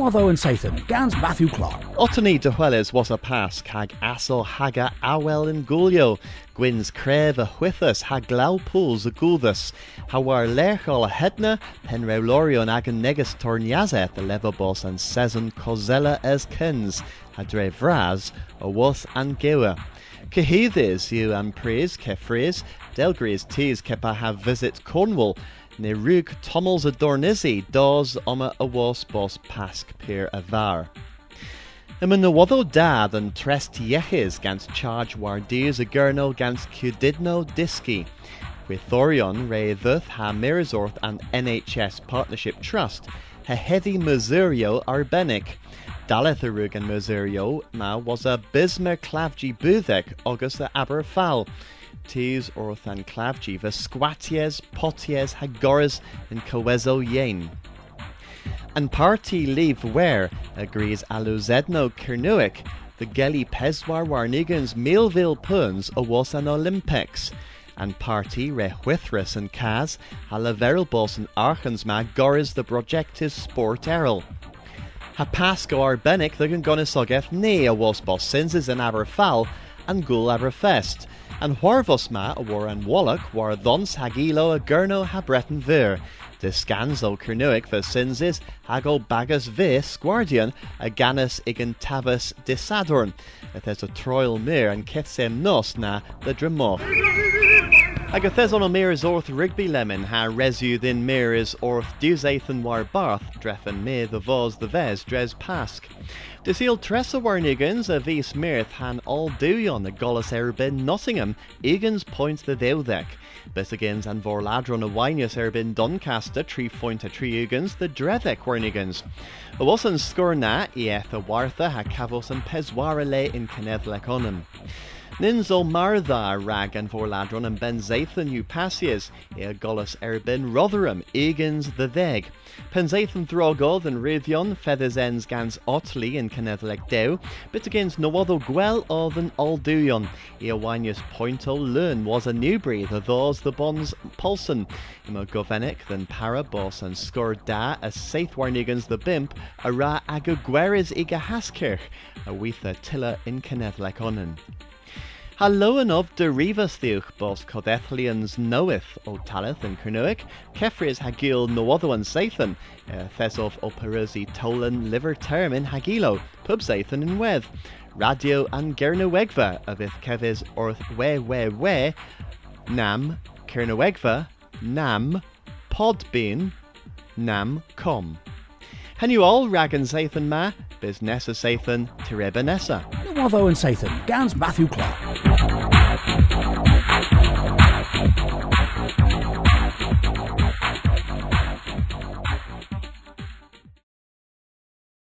Watho and Sathan, Gans Matthew Clark. Otany de Hueles was a pass, hag aso haga awel in gulio, Gwyn's creve a huithus, hag pools a guldus, hawar lerchol a hedna, pen reulorion agan negus torniazeth the levabos and sezen cozella es kins, hadre vraz, a was and gewa. Cehyddes you and praise, kefries, delgris teas kepa have visit Cornwall, ne rug tommels a dornizzi dos oma a was bos pask peer a var. Ym yn nywoddo dad yn tres tiechys gans charge wardiers a gurno gans cudidno diski. Gwythorion re dduth ha and NHS Partnership Trust ha heddi Masurio arbenic. And Masurio ma was a bismer budek august a Aberfal tis orth an clavgi va squaties, poties, hagoras, and coezo yen. And party leave where agrees aluzedno kernuik, the geli peswar warnigans Millville puns a was an Olympics, and party rehuithris and cas halaveril bos and archans ma goris the projectis sport errol. Ha pasco arbenic the gongonisogeth ne a was bos sinses and aberfal and gul aberfest, and Huarvos ma a war an Wallach war dhons hagilo a gurno ha breton vir, de scans o cernuic the sinses hago bagas vis guardian a ganus igen tavus disadorn, et es a troil mir and ketsem nos na the dramoch. On a is orth Rigby lemon ha resu thin mir is orth dusathan war barth dreffen me the vos the ves dres pask. Desil tressa warnigans a vis mirth han all duyon a golas erbin Nottingham, Egans points the deudek. Bisigans and vorladron a winius erbin Doncaster, tree point a tree Egans, the drethek warnigans. A wasan skurna ieth a wartha ha cavos and peswarale in Kenedlek onum. Martha rag and vorladron and ben Zathan upasias, ea golus erbin Rotherham, Egans the theg. Penzathan throgod and Rithion, feathers ends gans otli in Canethelec dew, but against no other gwell or than Alduyon. Ea winius pointo learn was a Newbury, the those the bonds Polson. Imo govenic than Parabos and Skur da as saith warnigans the bimp, a ra agagueris iga haskirch, a weitha tilla in Canethelec onen. Hallo and of de rivas thiuch bos codethlians knoweth o talith and Kernuic, Kefris hagil no other one Sathan, Thesov operosi tolan liver term in hagilo, pub Sathan in weth, radio and Gernowegva if kevis orth we we we, nam Kernowegva, nam podbean, nam com. Hen you all rag and Sathan ma, bis Nessa Sathan, Tireba Wavo and Satan. Gans Matthew Clark.